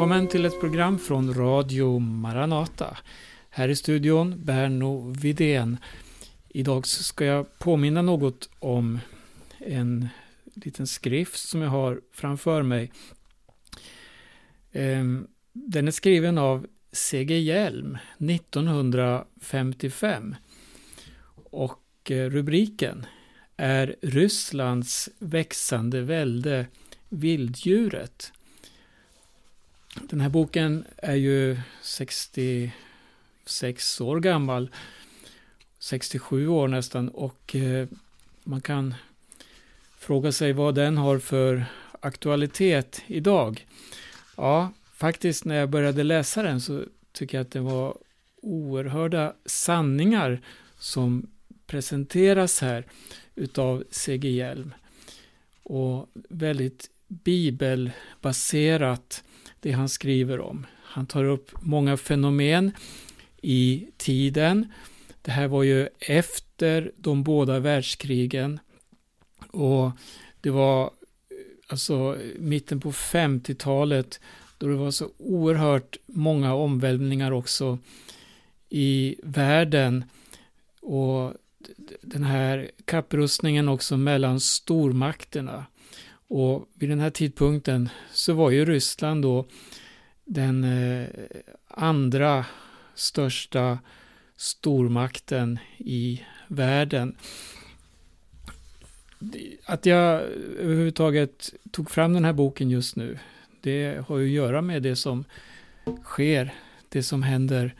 Välkommen till ett program från Radio Maranata. Här i studion Berno Vidén. Idag ska jag påminna något om en liten skrift som jag har framför mig. Ehm, den är skriven av C.G. Hjelm 1955. Och eh, rubriken är Rysslands växande välde vilddjuret. Den här boken är ju 66 år gammal. 67 år nästan och eh, man kan fråga sig vad den har för aktualitet idag. Ja, faktiskt när jag började läsa den så tycker jag att det var oerhörda sanningar som presenteras här utav C.G. Hjelm. Och väldigt bibelbaserat det han skriver om. Han tar upp många fenomen i tiden. Det här var ju efter de båda världskrigen. Och det var alltså mitten på 50-talet då det var så oerhört många omvälvningar också i världen. Och den här kapprustningen också mellan stormakterna. Och vid den här tidpunkten så var ju Ryssland då den eh, andra största stormakten i världen. Att jag överhuvudtaget tog fram den här boken just nu, det har ju att göra med det som sker, det som händer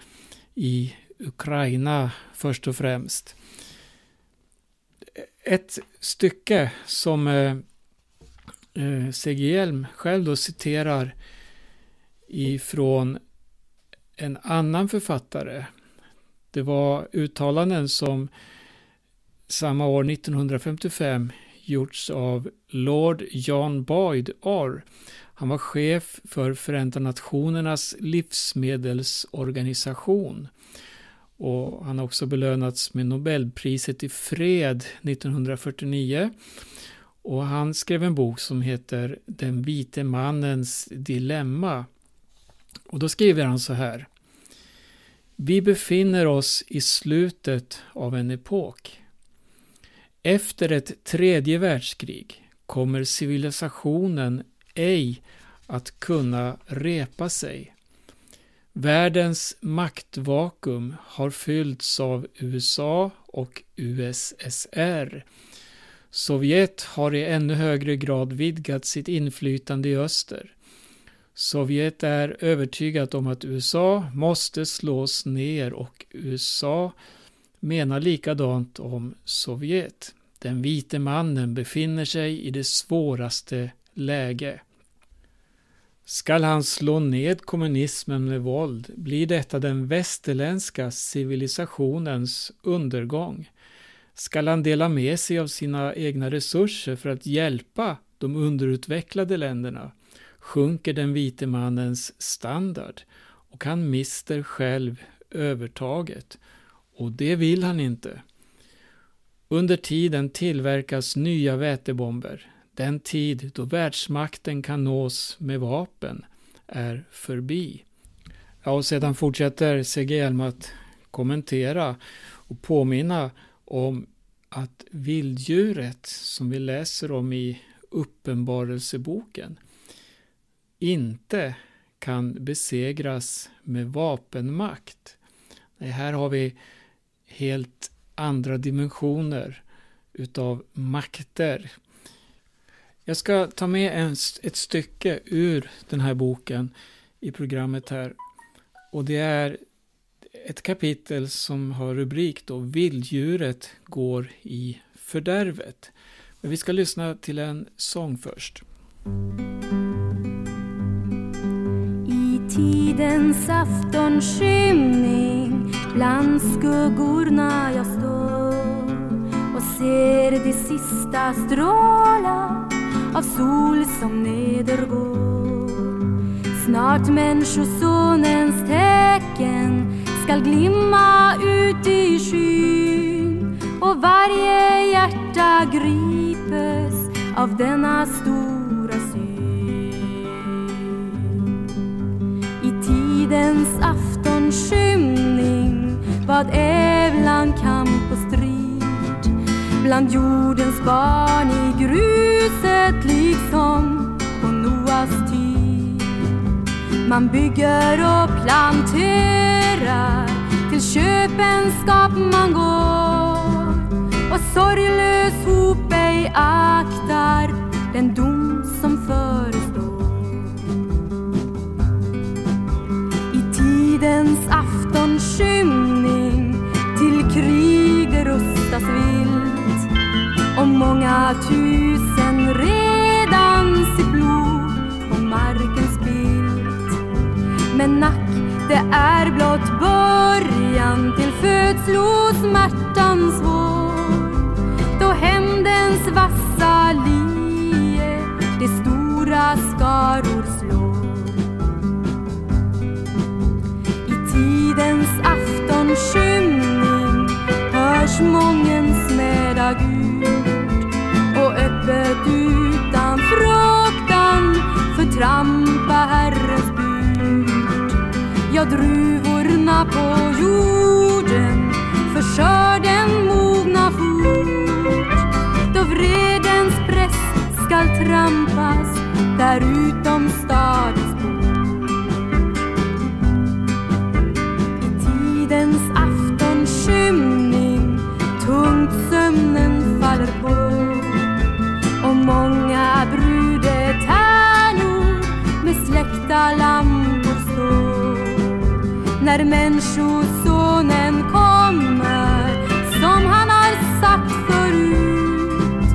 i Ukraina först och främst. Ett stycke som eh, eh, C.G. Hjelm själv då citerar ifrån en annan författare. Det var uttalanden som samma år 1955 gjorts av Lord John Boyd Orr. Han var chef för Förenta Nationernas livsmedelsorganisation. Och han har också belönats med Nobelpriset i fred 1949 och han skrev en bok som heter Den vite mannens dilemma. Och då skriver han så här. Vi befinner oss i slutet av en epok. Efter ett tredje världskrig kommer civilisationen ej att kunna repa sig. Världens maktvakuum har fyllts av USA och USSR Sovjet har i ännu högre grad vidgat sitt inflytande i öster. Sovjet är övertygat om att USA måste slås ner och USA menar likadant om Sovjet. Den vite mannen befinner sig i det svåraste läge. Skall han slå ned kommunismen med våld blir detta den västerländska civilisationens undergång skall han dela med sig av sina egna resurser för att hjälpa de underutvecklade länderna sjunker den vite mannens standard och han mister själv övertaget. Och det vill han inte. Under tiden tillverkas nya vätebomber. Den tid då världsmakten kan nås med vapen är förbi. Ja, och sedan fortsätter C.G. Elm att kommentera och påminna om att vilddjuret som vi läser om i Uppenbarelseboken inte kan besegras med vapenmakt. Nej, här har vi helt andra dimensioner utav makter. Jag ska ta med en, ett stycke ur den här boken i programmet här. Och det är ett kapitel som har rubrik då Vilddjuret går i fördärvet. Men vi ska lyssna till en sång först. I tidens aftonskymning bland skuggorna jag står och ser de sista strålar av sol som nedergår. Snart Människosonens tecken skall glimma ut i skyn och varje hjärta gripes av denna stora syn. I tidens aftonskymning vad är bland kamp och strid bland jordens barn Man bygger och planterar till köpenskap man går och sorglös hop ej aktar den dom som förestår. I tidens aftonskymning till krig rustas vilt och många tusen redan sitt blod Men nack, det är blott början till födslosmärtan vår då hämndens vassa lie de stora skaror druvorna på jorden förstör den mogna fort då vredens press skall trampas där utom när Människosonen kommer som han har sagt förut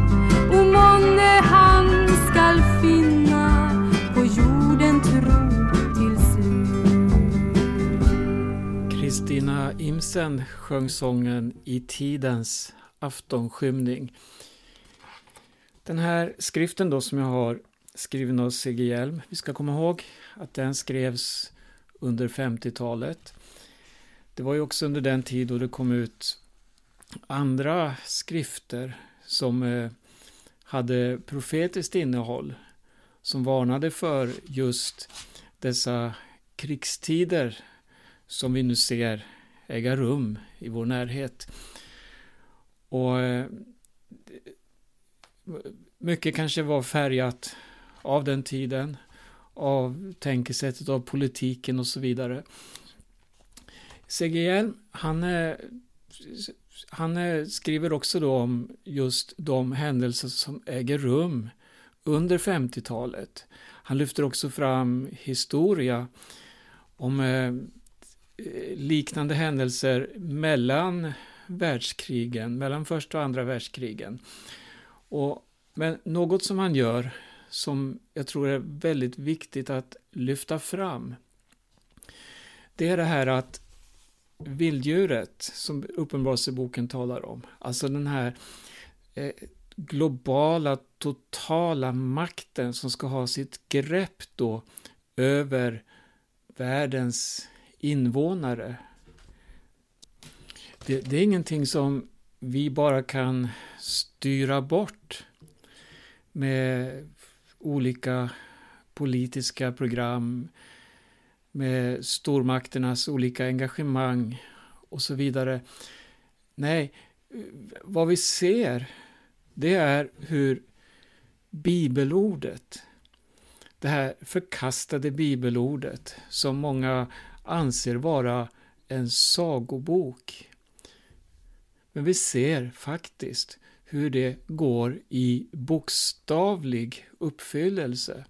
och månne han skall finna på jorden tro till slut. Kristina Imsen sjöng sången I tidens aftonskymning. Den här skriften då som jag har skriven av C.G. Hjelm, vi ska komma ihåg att den skrevs under 50-talet. Det var ju också under den tid då det kom ut andra skrifter som eh, hade profetiskt innehåll som varnade för just dessa krigstider som vi nu ser äga rum i vår närhet. Och eh, mycket kanske var färgat av den tiden, av tänkesättet, av politiken och så vidare. C.G. Hjelm, han, är, han är, skriver också då om just de händelser som äger rum under 50-talet. Han lyfter också fram historia om eh, liknande händelser mellan världskrigen, mellan första och andra världskrigen. Och, men något som han gör som jag tror är väldigt viktigt att lyfta fram, det är det här att vilddjuret, som Uppenbarelseboken talar om, alltså den här eh, globala, totala makten som ska ha sitt grepp då över världens invånare. Det, det, är ingenting som vi bara kan styra bort med olika politiska program, med stormakternas olika engagemang och så vidare. Nej, vad vi ser, det är hur bibelordet, det här förkastade bibelordet som många anser vara en sagobok. Men vi ser faktiskt hur det går i bokstavlig uppfyllelse.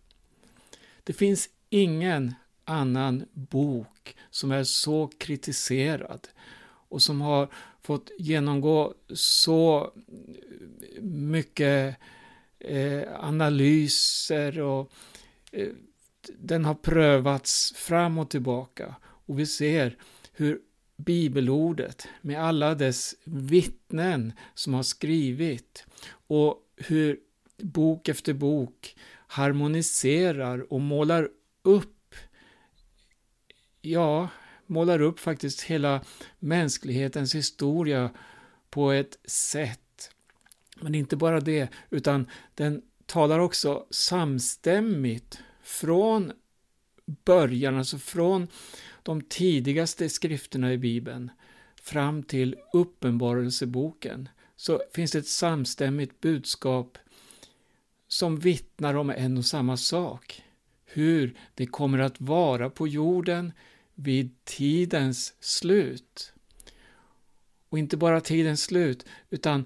Det finns ingen annan bok som är så kritiserad och som har fått genomgå så mycket eh, analyser och eh, den har prövats fram och tillbaka och vi ser hur bibelordet med alla dess vittnen som har skrivit och hur bok efter bok harmoniserar och målar upp, ja, målar upp faktiskt hela mänsklighetens historia på ett sätt. Men inte bara det, utan den talar också samstämmigt från början, alltså från de tidigaste skrifterna i Bibeln fram till Uppenbarelseboken så finns det ett samstämmigt budskap som vittnar om en och samma sak. Hur det kommer att vara på jorden vid tidens slut. Och inte bara tidens slut, utan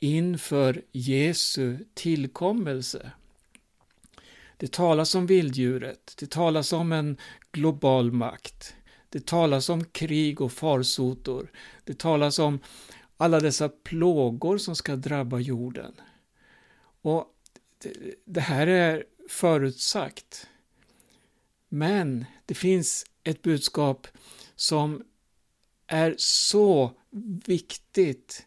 inför Jesu tillkommelse. Det talas om vilddjuret, det talas om en global makt, det talas om krig och farsotor, det talas om alla dessa plågor som ska drabba jorden. Och det här är förutsagt. Men det finns ett budskap som är så viktigt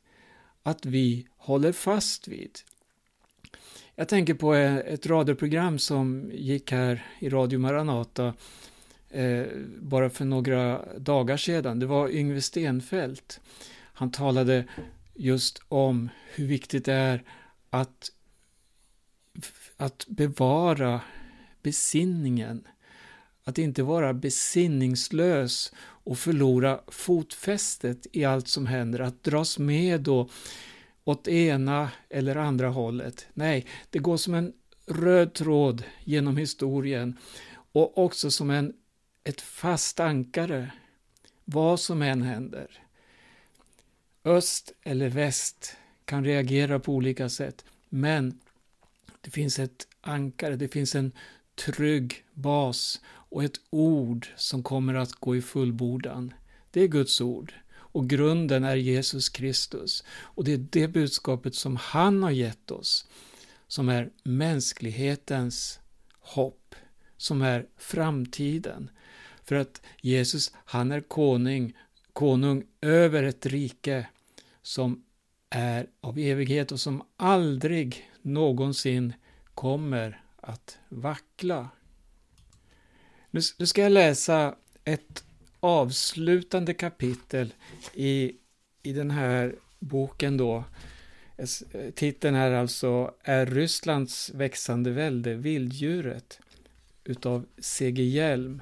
att vi håller fast vid. Jag tänker på eh, ett radioprogram som gick här i Radio Maranata eh, bara för några dagar sedan. Det var Yngve Stenfeldt. Han talade just om hur viktigt det är att, att bevara besinningen. Att inte vara besinningslös och förlora fotfästet i allt som händer, att dras med då åt ena eller andra hållet. Nej, det går som en röd tråd genom historien och också som en, ett fast ankare, vad som än händer. Öst eller väst kan reagera på olika sätt, men det finns ett ankare, det finns en trygg bas och ett ord som kommer att gå i fullbordan. Det är Guds ord. Och grunden är Jesus Kristus. Och det är det budskapet som han har gett oss, som är mänsklighetens hopp, som är framtiden. För att Jesus, han är konung, konung över ett rike som är av evighet och som aldrig någonsin kommer att vackla. Nu, ska jag läsa ett avslutande kapitel i, i den här boken då. Eh, titeln är alltså Är Rysslands växande välde vilddjuret? utav C.G. Hjelm.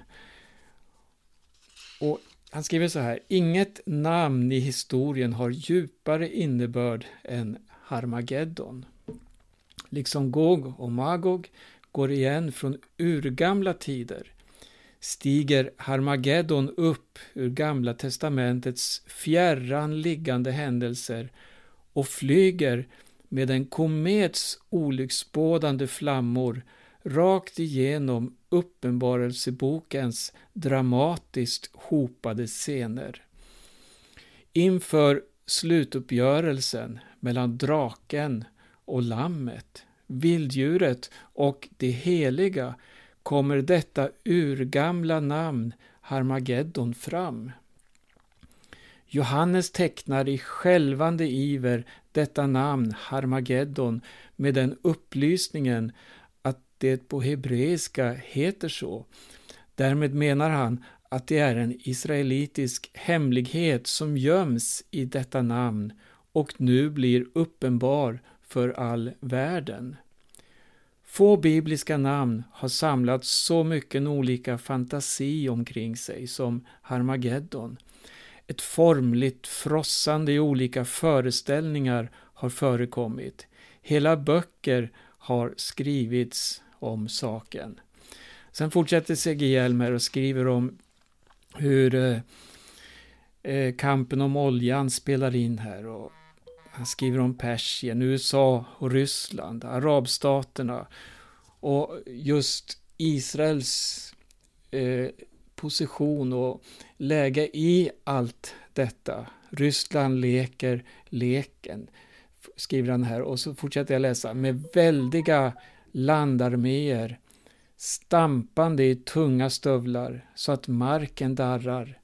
Och han skriver så här. Inget namn i historien har djupare innebörd än Harmageddon. Liksom Gog och Magog går igen från urgamla tider stiger Harmageddon upp ur Gamla testamentets fjärran liggande händelser och flyger med en komets olycksbådande flammor rakt igenom Uppenbarelsebokens dramatiskt hopade scener. Inför slutuppgörelsen mellan draken och lammet, vilddjuret och det heliga kommer detta urgamla namn Harmageddon fram. Johannes tecknar i skälvande iver detta namn Harmageddon med den upplysningen att det på hebreiska heter så. Därmed menar han att det är en israelitisk hemlighet som göms i detta namn och nu blir uppenbar för all världen. Få bibliska namn har samlat så mycket olika fantasi omkring sig som Harmageddon. Ett formligt frossande i olika föreställningar har förekommit. Hela böcker har skrivits om saken. Sen fortsätter C.G. Hjelmer och skriver om hur eh, eh, kampen om oljan spelar in här. Och han skriver om Persien, USA och Ryssland, arabstaterna och just Israels eh, position och läge i allt detta. Ryssland leker leken, skriver han här. Och så fortsätter jag läsa. Med väldiga landarméer, stampande i tunga stövlar så att marken darrar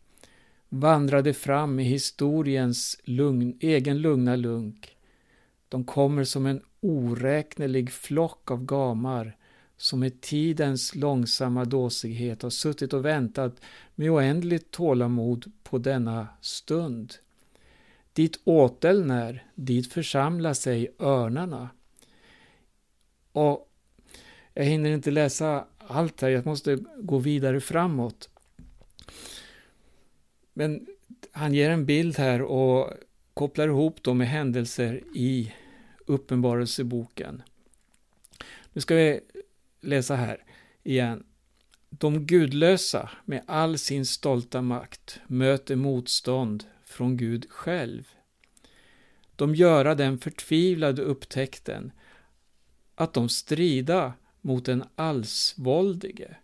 vandrade fram i historiens lugn, egen lugna lunk. De kommer som en oräknelig flock av gamar som med tidens långsamma dåsighet har suttit och väntat med oändligt tålamod på denna stund. Dit åteln är, dit församlar sig örnarna. Och jag hinner inte läsa allt här, jag måste gå vidare framåt. Men han ger en bild här och kopplar ihop dem med händelser i Uppenbarelseboken. Nu ska vi läsa här igen. De gudlösa med all sin stolta makt möter motstånd från Gud själv. De göra den förtvivlade upptäckten att de strida mot den allsvåldige.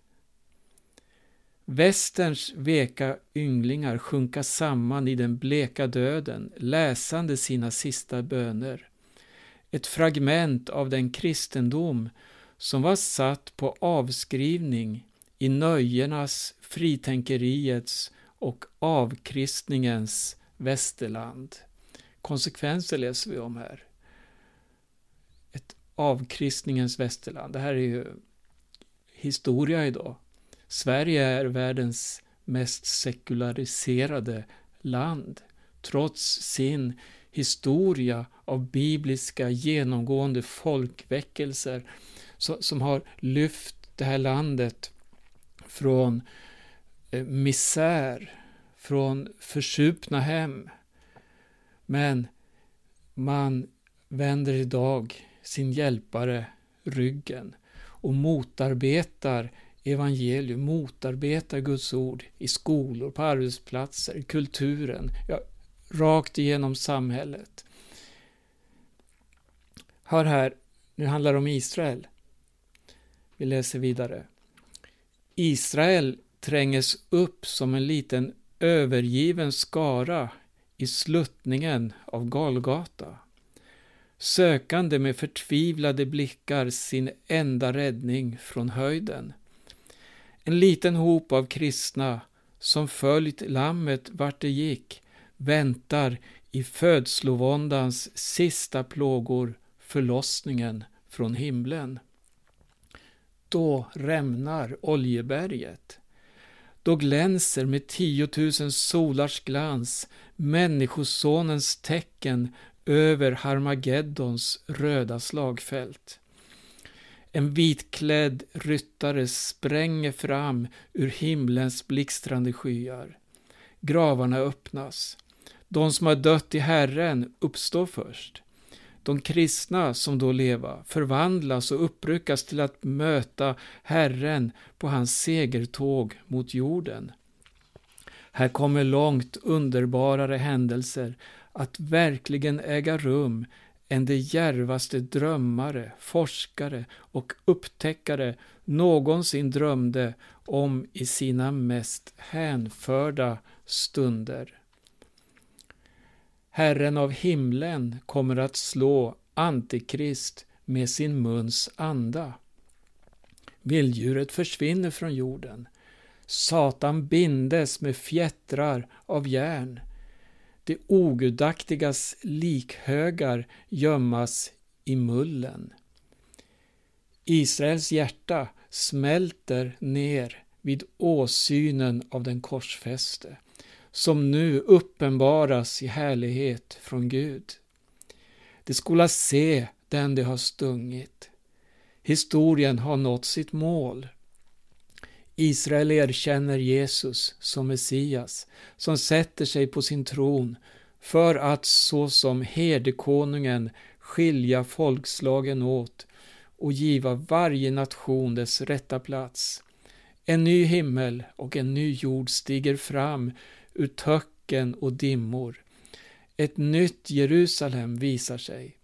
Västerns veka ynglingar sjunka samman i den bleka döden, läsande sina sista böner. Ett fragment av den kristendom som var satt på avskrivning i nöjenas, fritänkeriets och avkristningens västerland. Konsekvenser läser vi om här. Ett avkristningens västerland. Det här är ju historia idag. Sverige är världens mest sekulariserade land, trots sin historia av bibliska genomgående folkväckelser som har lyft det här landet från eh, misär, från försupna hem. Men man vänder idag sin hjälpare ryggen och motarbetar evangelium, motarbetar Guds ord i skolor, på arbetsplatser, i kulturen, ja, rakt igenom samhället. Hör här, nu handlar det om Israel. Vi läser vidare. Israel tränges upp som en liten övergiven skara i sluttningen av Galgata, sökande med förtvivlade blickar sin enda räddning från höjden. En liten hop av kristna som följt lammet vart det gick väntar i födslovåndans sista plågor förlossningen från himlen. Då rämnar Oljeberget. Då glänser med tiotusen solars glans Människosonens tecken över Harmageddons röda slagfält. En vitklädd ryttare spränger fram ur himlens blixtrande skyar. Gravarna öppnas. De som har dött i Herren uppstår först. De kristna som då leva förvandlas och uppryckas till att möta Herren på hans segertåg mot jorden. Här kommer långt underbarare händelser att verkligen äga rum än de djärvaste drömmare, forskare och upptäckare någonsin drömde om i sina mest hänförda stunder. Herren av himlen kommer att slå Antikrist med sin muns anda. Vilddjuret försvinner från jorden. Satan bindes med fjättrar av järn. De ogudaktigas likhögar gömmas i mullen. Israels hjärta smälter ner vid åsynen av den korsfäste som nu uppenbaras i härlighet från Gud. De skola se den de har stungit. Historien har nått sitt mål. Israel erkänner Jesus som Messias, som sätter sig på sin tron för att såsom herdekonungen skilja folkslagen åt och giva varje nation dess rätta plats. En ny himmel och en ny jord stiger fram ur töcken och dimmor. Ett nytt Jerusalem visar sig.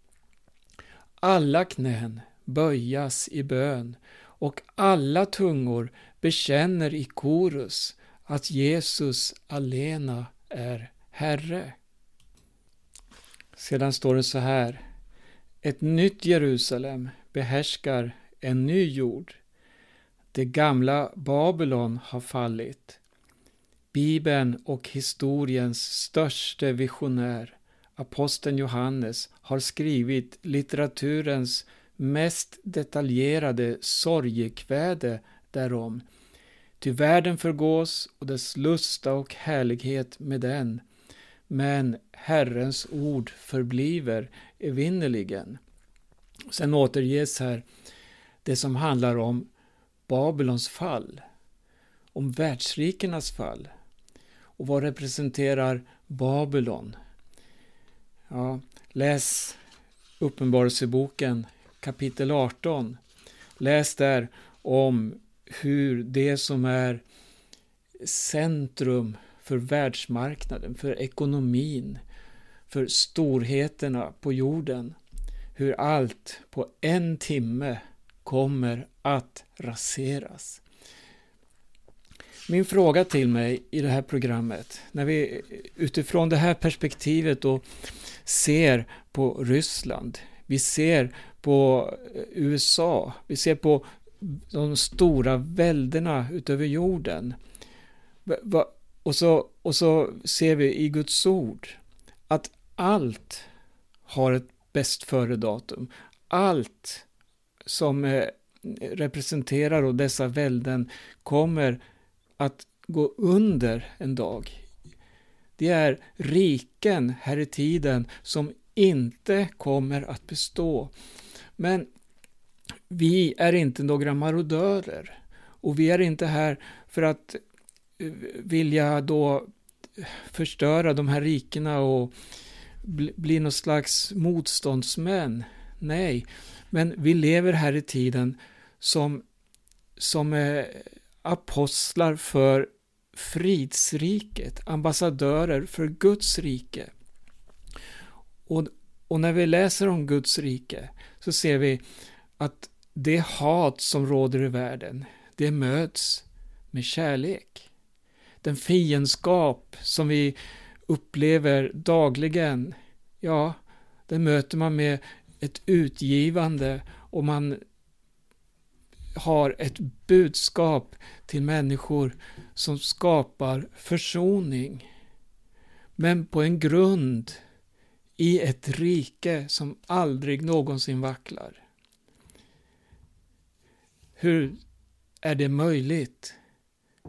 Alla knän böjas i bön och alla tungor bekänner i korus att Jesus alena är Herre. Sedan står det så här. Ett nytt Jerusalem behärskar en ny jord. Det gamla Babylon har fallit. Bibeln och historiens störste visionär, aposteln Johannes, har skrivit litteraturens mest detaljerade sorgekväde därom. Ty världen förgås och dess lusta och härlighet med den, men Herrens ord förbliver evinnerligen. Sen återges här det som handlar om Babylons fall, om världsrikernas fall. Och vad representerar Babylon? Ja, läs Uppenbarelseboken kapitel 18. Läs där om hur det som är centrum för världsmarknaden, för ekonomin, för storheterna på jorden, hur allt på en timme kommer att raseras. Min fråga till mig i det här programmet, när vi utifrån det här perspektivet då ser på Ryssland, vi ser på eh, USA, vi ser på de stora väldena utöver jorden. Och så, och så ser vi i Guds ord att allt har ett bäst före-datum. Allt som eh, representerar och dessa välden kommer att gå under en dag. Det är riken här i tiden som inte kommer att bestå. Men vi är inte några marodörer och vi är inte här för att eh, vilja då förstöra de här rikena och bli, bli någon slags motståndsmän. Nej, men vi lever här i tiden som, som eh, apostlar för fridsriket, ambassadörer för Guds rike. Och, och när vi läser om Guds rike så ser vi att det hat som råder i världen, det möts med kärlek. Den fiendskap som vi upplever dagligen, ja, den möter man med ett utgivande och man har ett budskap till människor som skapar försoning. Men på en grund i ett rike som aldrig någonsin vacklar. Hur är det möjligt?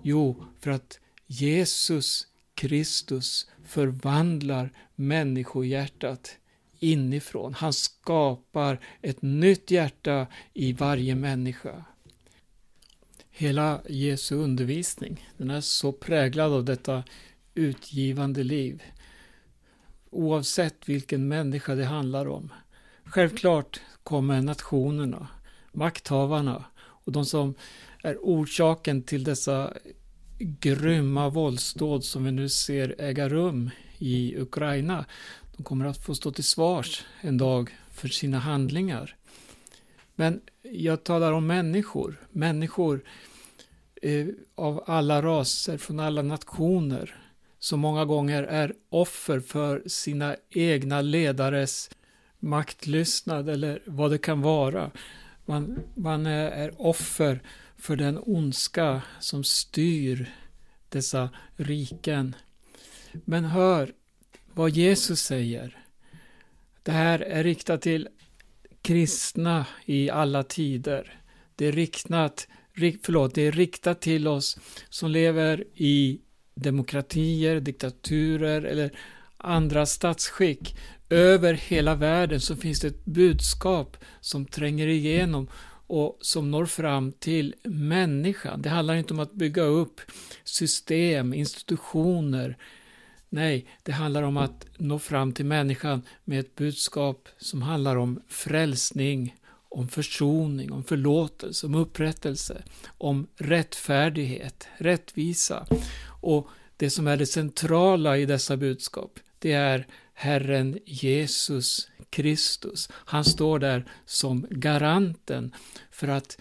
Jo, för att Jesus Kristus förvandlar människohjärtat inifrån. Han skapar ett nytt hjärta i varje människa. Hela Jesu undervisning, den är så präglad av detta utgivande liv. Oavsett vilken människa det handlar om. Självklart kommer nationerna, makthavarna och de som är orsaken till dessa grymma våldsdåd som vi nu ser äga rum i Ukraina. De kommer att få stå till svars en dag för sina handlingar. Men jag talar om människor, människor eh, av alla raser, från alla nationer, som många gånger är offer för sina egna ledares maktlystnad eller vad det kan vara. Man, man är offer för den ondska som styr dessa riken. Men hör vad Jesus säger. Det här är riktat till kristna i alla tider. Det är riktat, förlåt, det är riktat till oss som lever i demokratier, diktaturer eller andra statsskick. Över hela världen så finns det ett budskap som tränger igenom och som når fram till människan. Det handlar inte om att bygga upp system, institutioner. Nej, det handlar om att nå fram till människan med ett budskap som handlar om frälsning, om försoning, om förlåtelse, om upprättelse, om rättfärdighet, rättvisa. Och det som är det centrala i dessa budskap, det är Herren Jesus Kristus. Han står där som garanten för att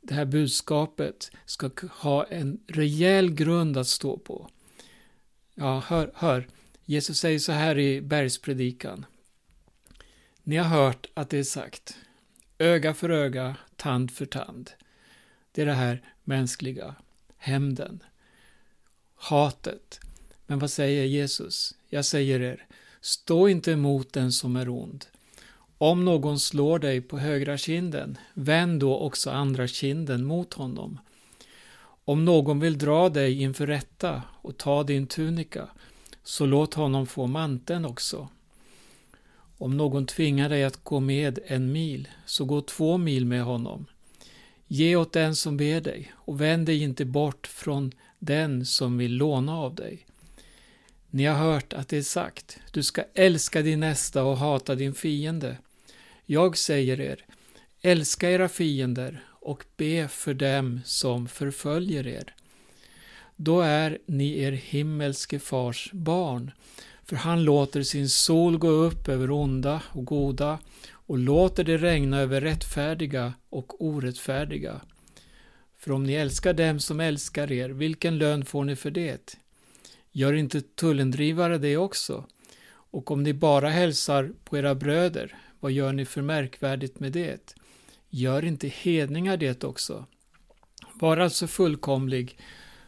det här budskapet ska ha en rejäl grund att stå på. Ja, hör, hör. Jesus säger så här i bergspredikan. Ni har hört att det är sagt, öga för öga, tand för tand. Det är det här mänskliga, hämnden, hatet. Men vad säger Jesus? Jag säger er, Stå inte emot den som är ond. Om någon slår dig på högra kinden, vänd då också andra kinden mot honom. Om någon vill dra dig inför rätta och ta din tunika, så låt honom få manteln också. Om någon tvingar dig att gå med en mil, så gå två mil med honom. Ge åt den som ber dig och vänd dig inte bort från den som vill låna av dig. Ni har hört att det är sagt, du ska älska din nästa och hata din fiende. Jag säger er, älska era fiender och be för dem som förföljer er. Då är ni er himmelske fars barn, för han låter sin sol gå upp över onda och goda och låter det regna över rättfärdiga och orättfärdiga. För om ni älskar dem som älskar er, vilken lön får ni för det? Gör inte tullendrivare det också? Och om ni bara hälsar på era bröder, vad gör ni för märkvärdigt med det? Gör inte hedningar det också? Var alltså fullkomlig,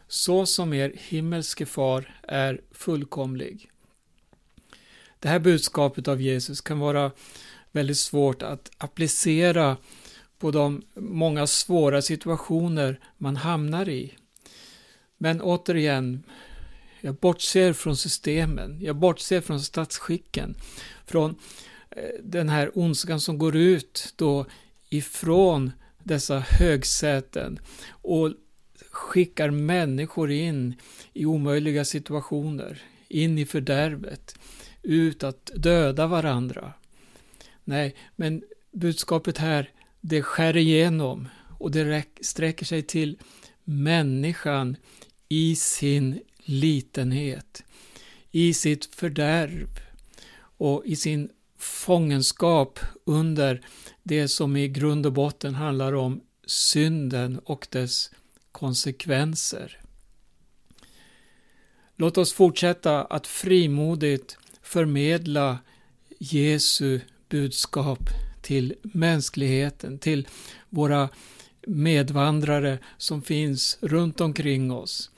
så som er himmelske far är fullkomlig. Det här budskapet av Jesus kan vara väldigt svårt att applicera på de många svåra situationer man hamnar i. Men återigen, jag bortser från systemen, jag bortser från statsskicken, från eh, den här ondskan som går ut då ifrån dessa högsäten och skickar människor in i omöjliga situationer, in i fördärvet, ut att döda varandra. Nej, men budskapet här, det skär igenom och det sträcker sig till människan i sin litenhet, i sitt fördärv och i sin fångenskap under det som i grund och botten handlar om synden och dess konsekvenser. Låt oss fortsätta att frimodigt förmedla Jesu budskap till mänskligheten, till våra medvandrare som finns runt omkring oss.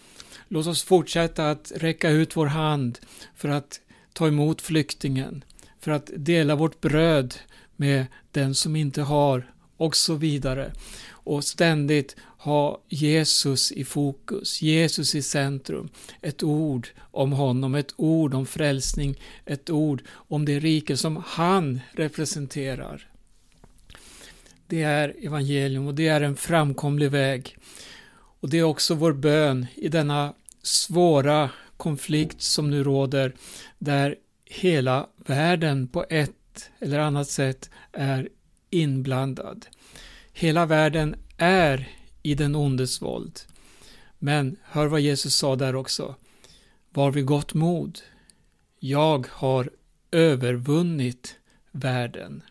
Låt oss fortsätta att räcka ut vår hand för att ta emot flyktingen, för att dela vårt bröd med den som inte har och så vidare. Och ständigt ha Jesus i fokus, Jesus i centrum. Ett ord om honom, ett ord om frälsning, ett ord om det rike som han representerar. Det är evangelium och det är en framkomlig väg. Och det är också vår bön i denna svåra konflikt som nu råder, där hela världen på ett eller annat sätt är inblandad. Hela världen är i den ondes våld. Men hör vad Jesus sa där också. Var vid gott mod. Jag har övervunnit världen.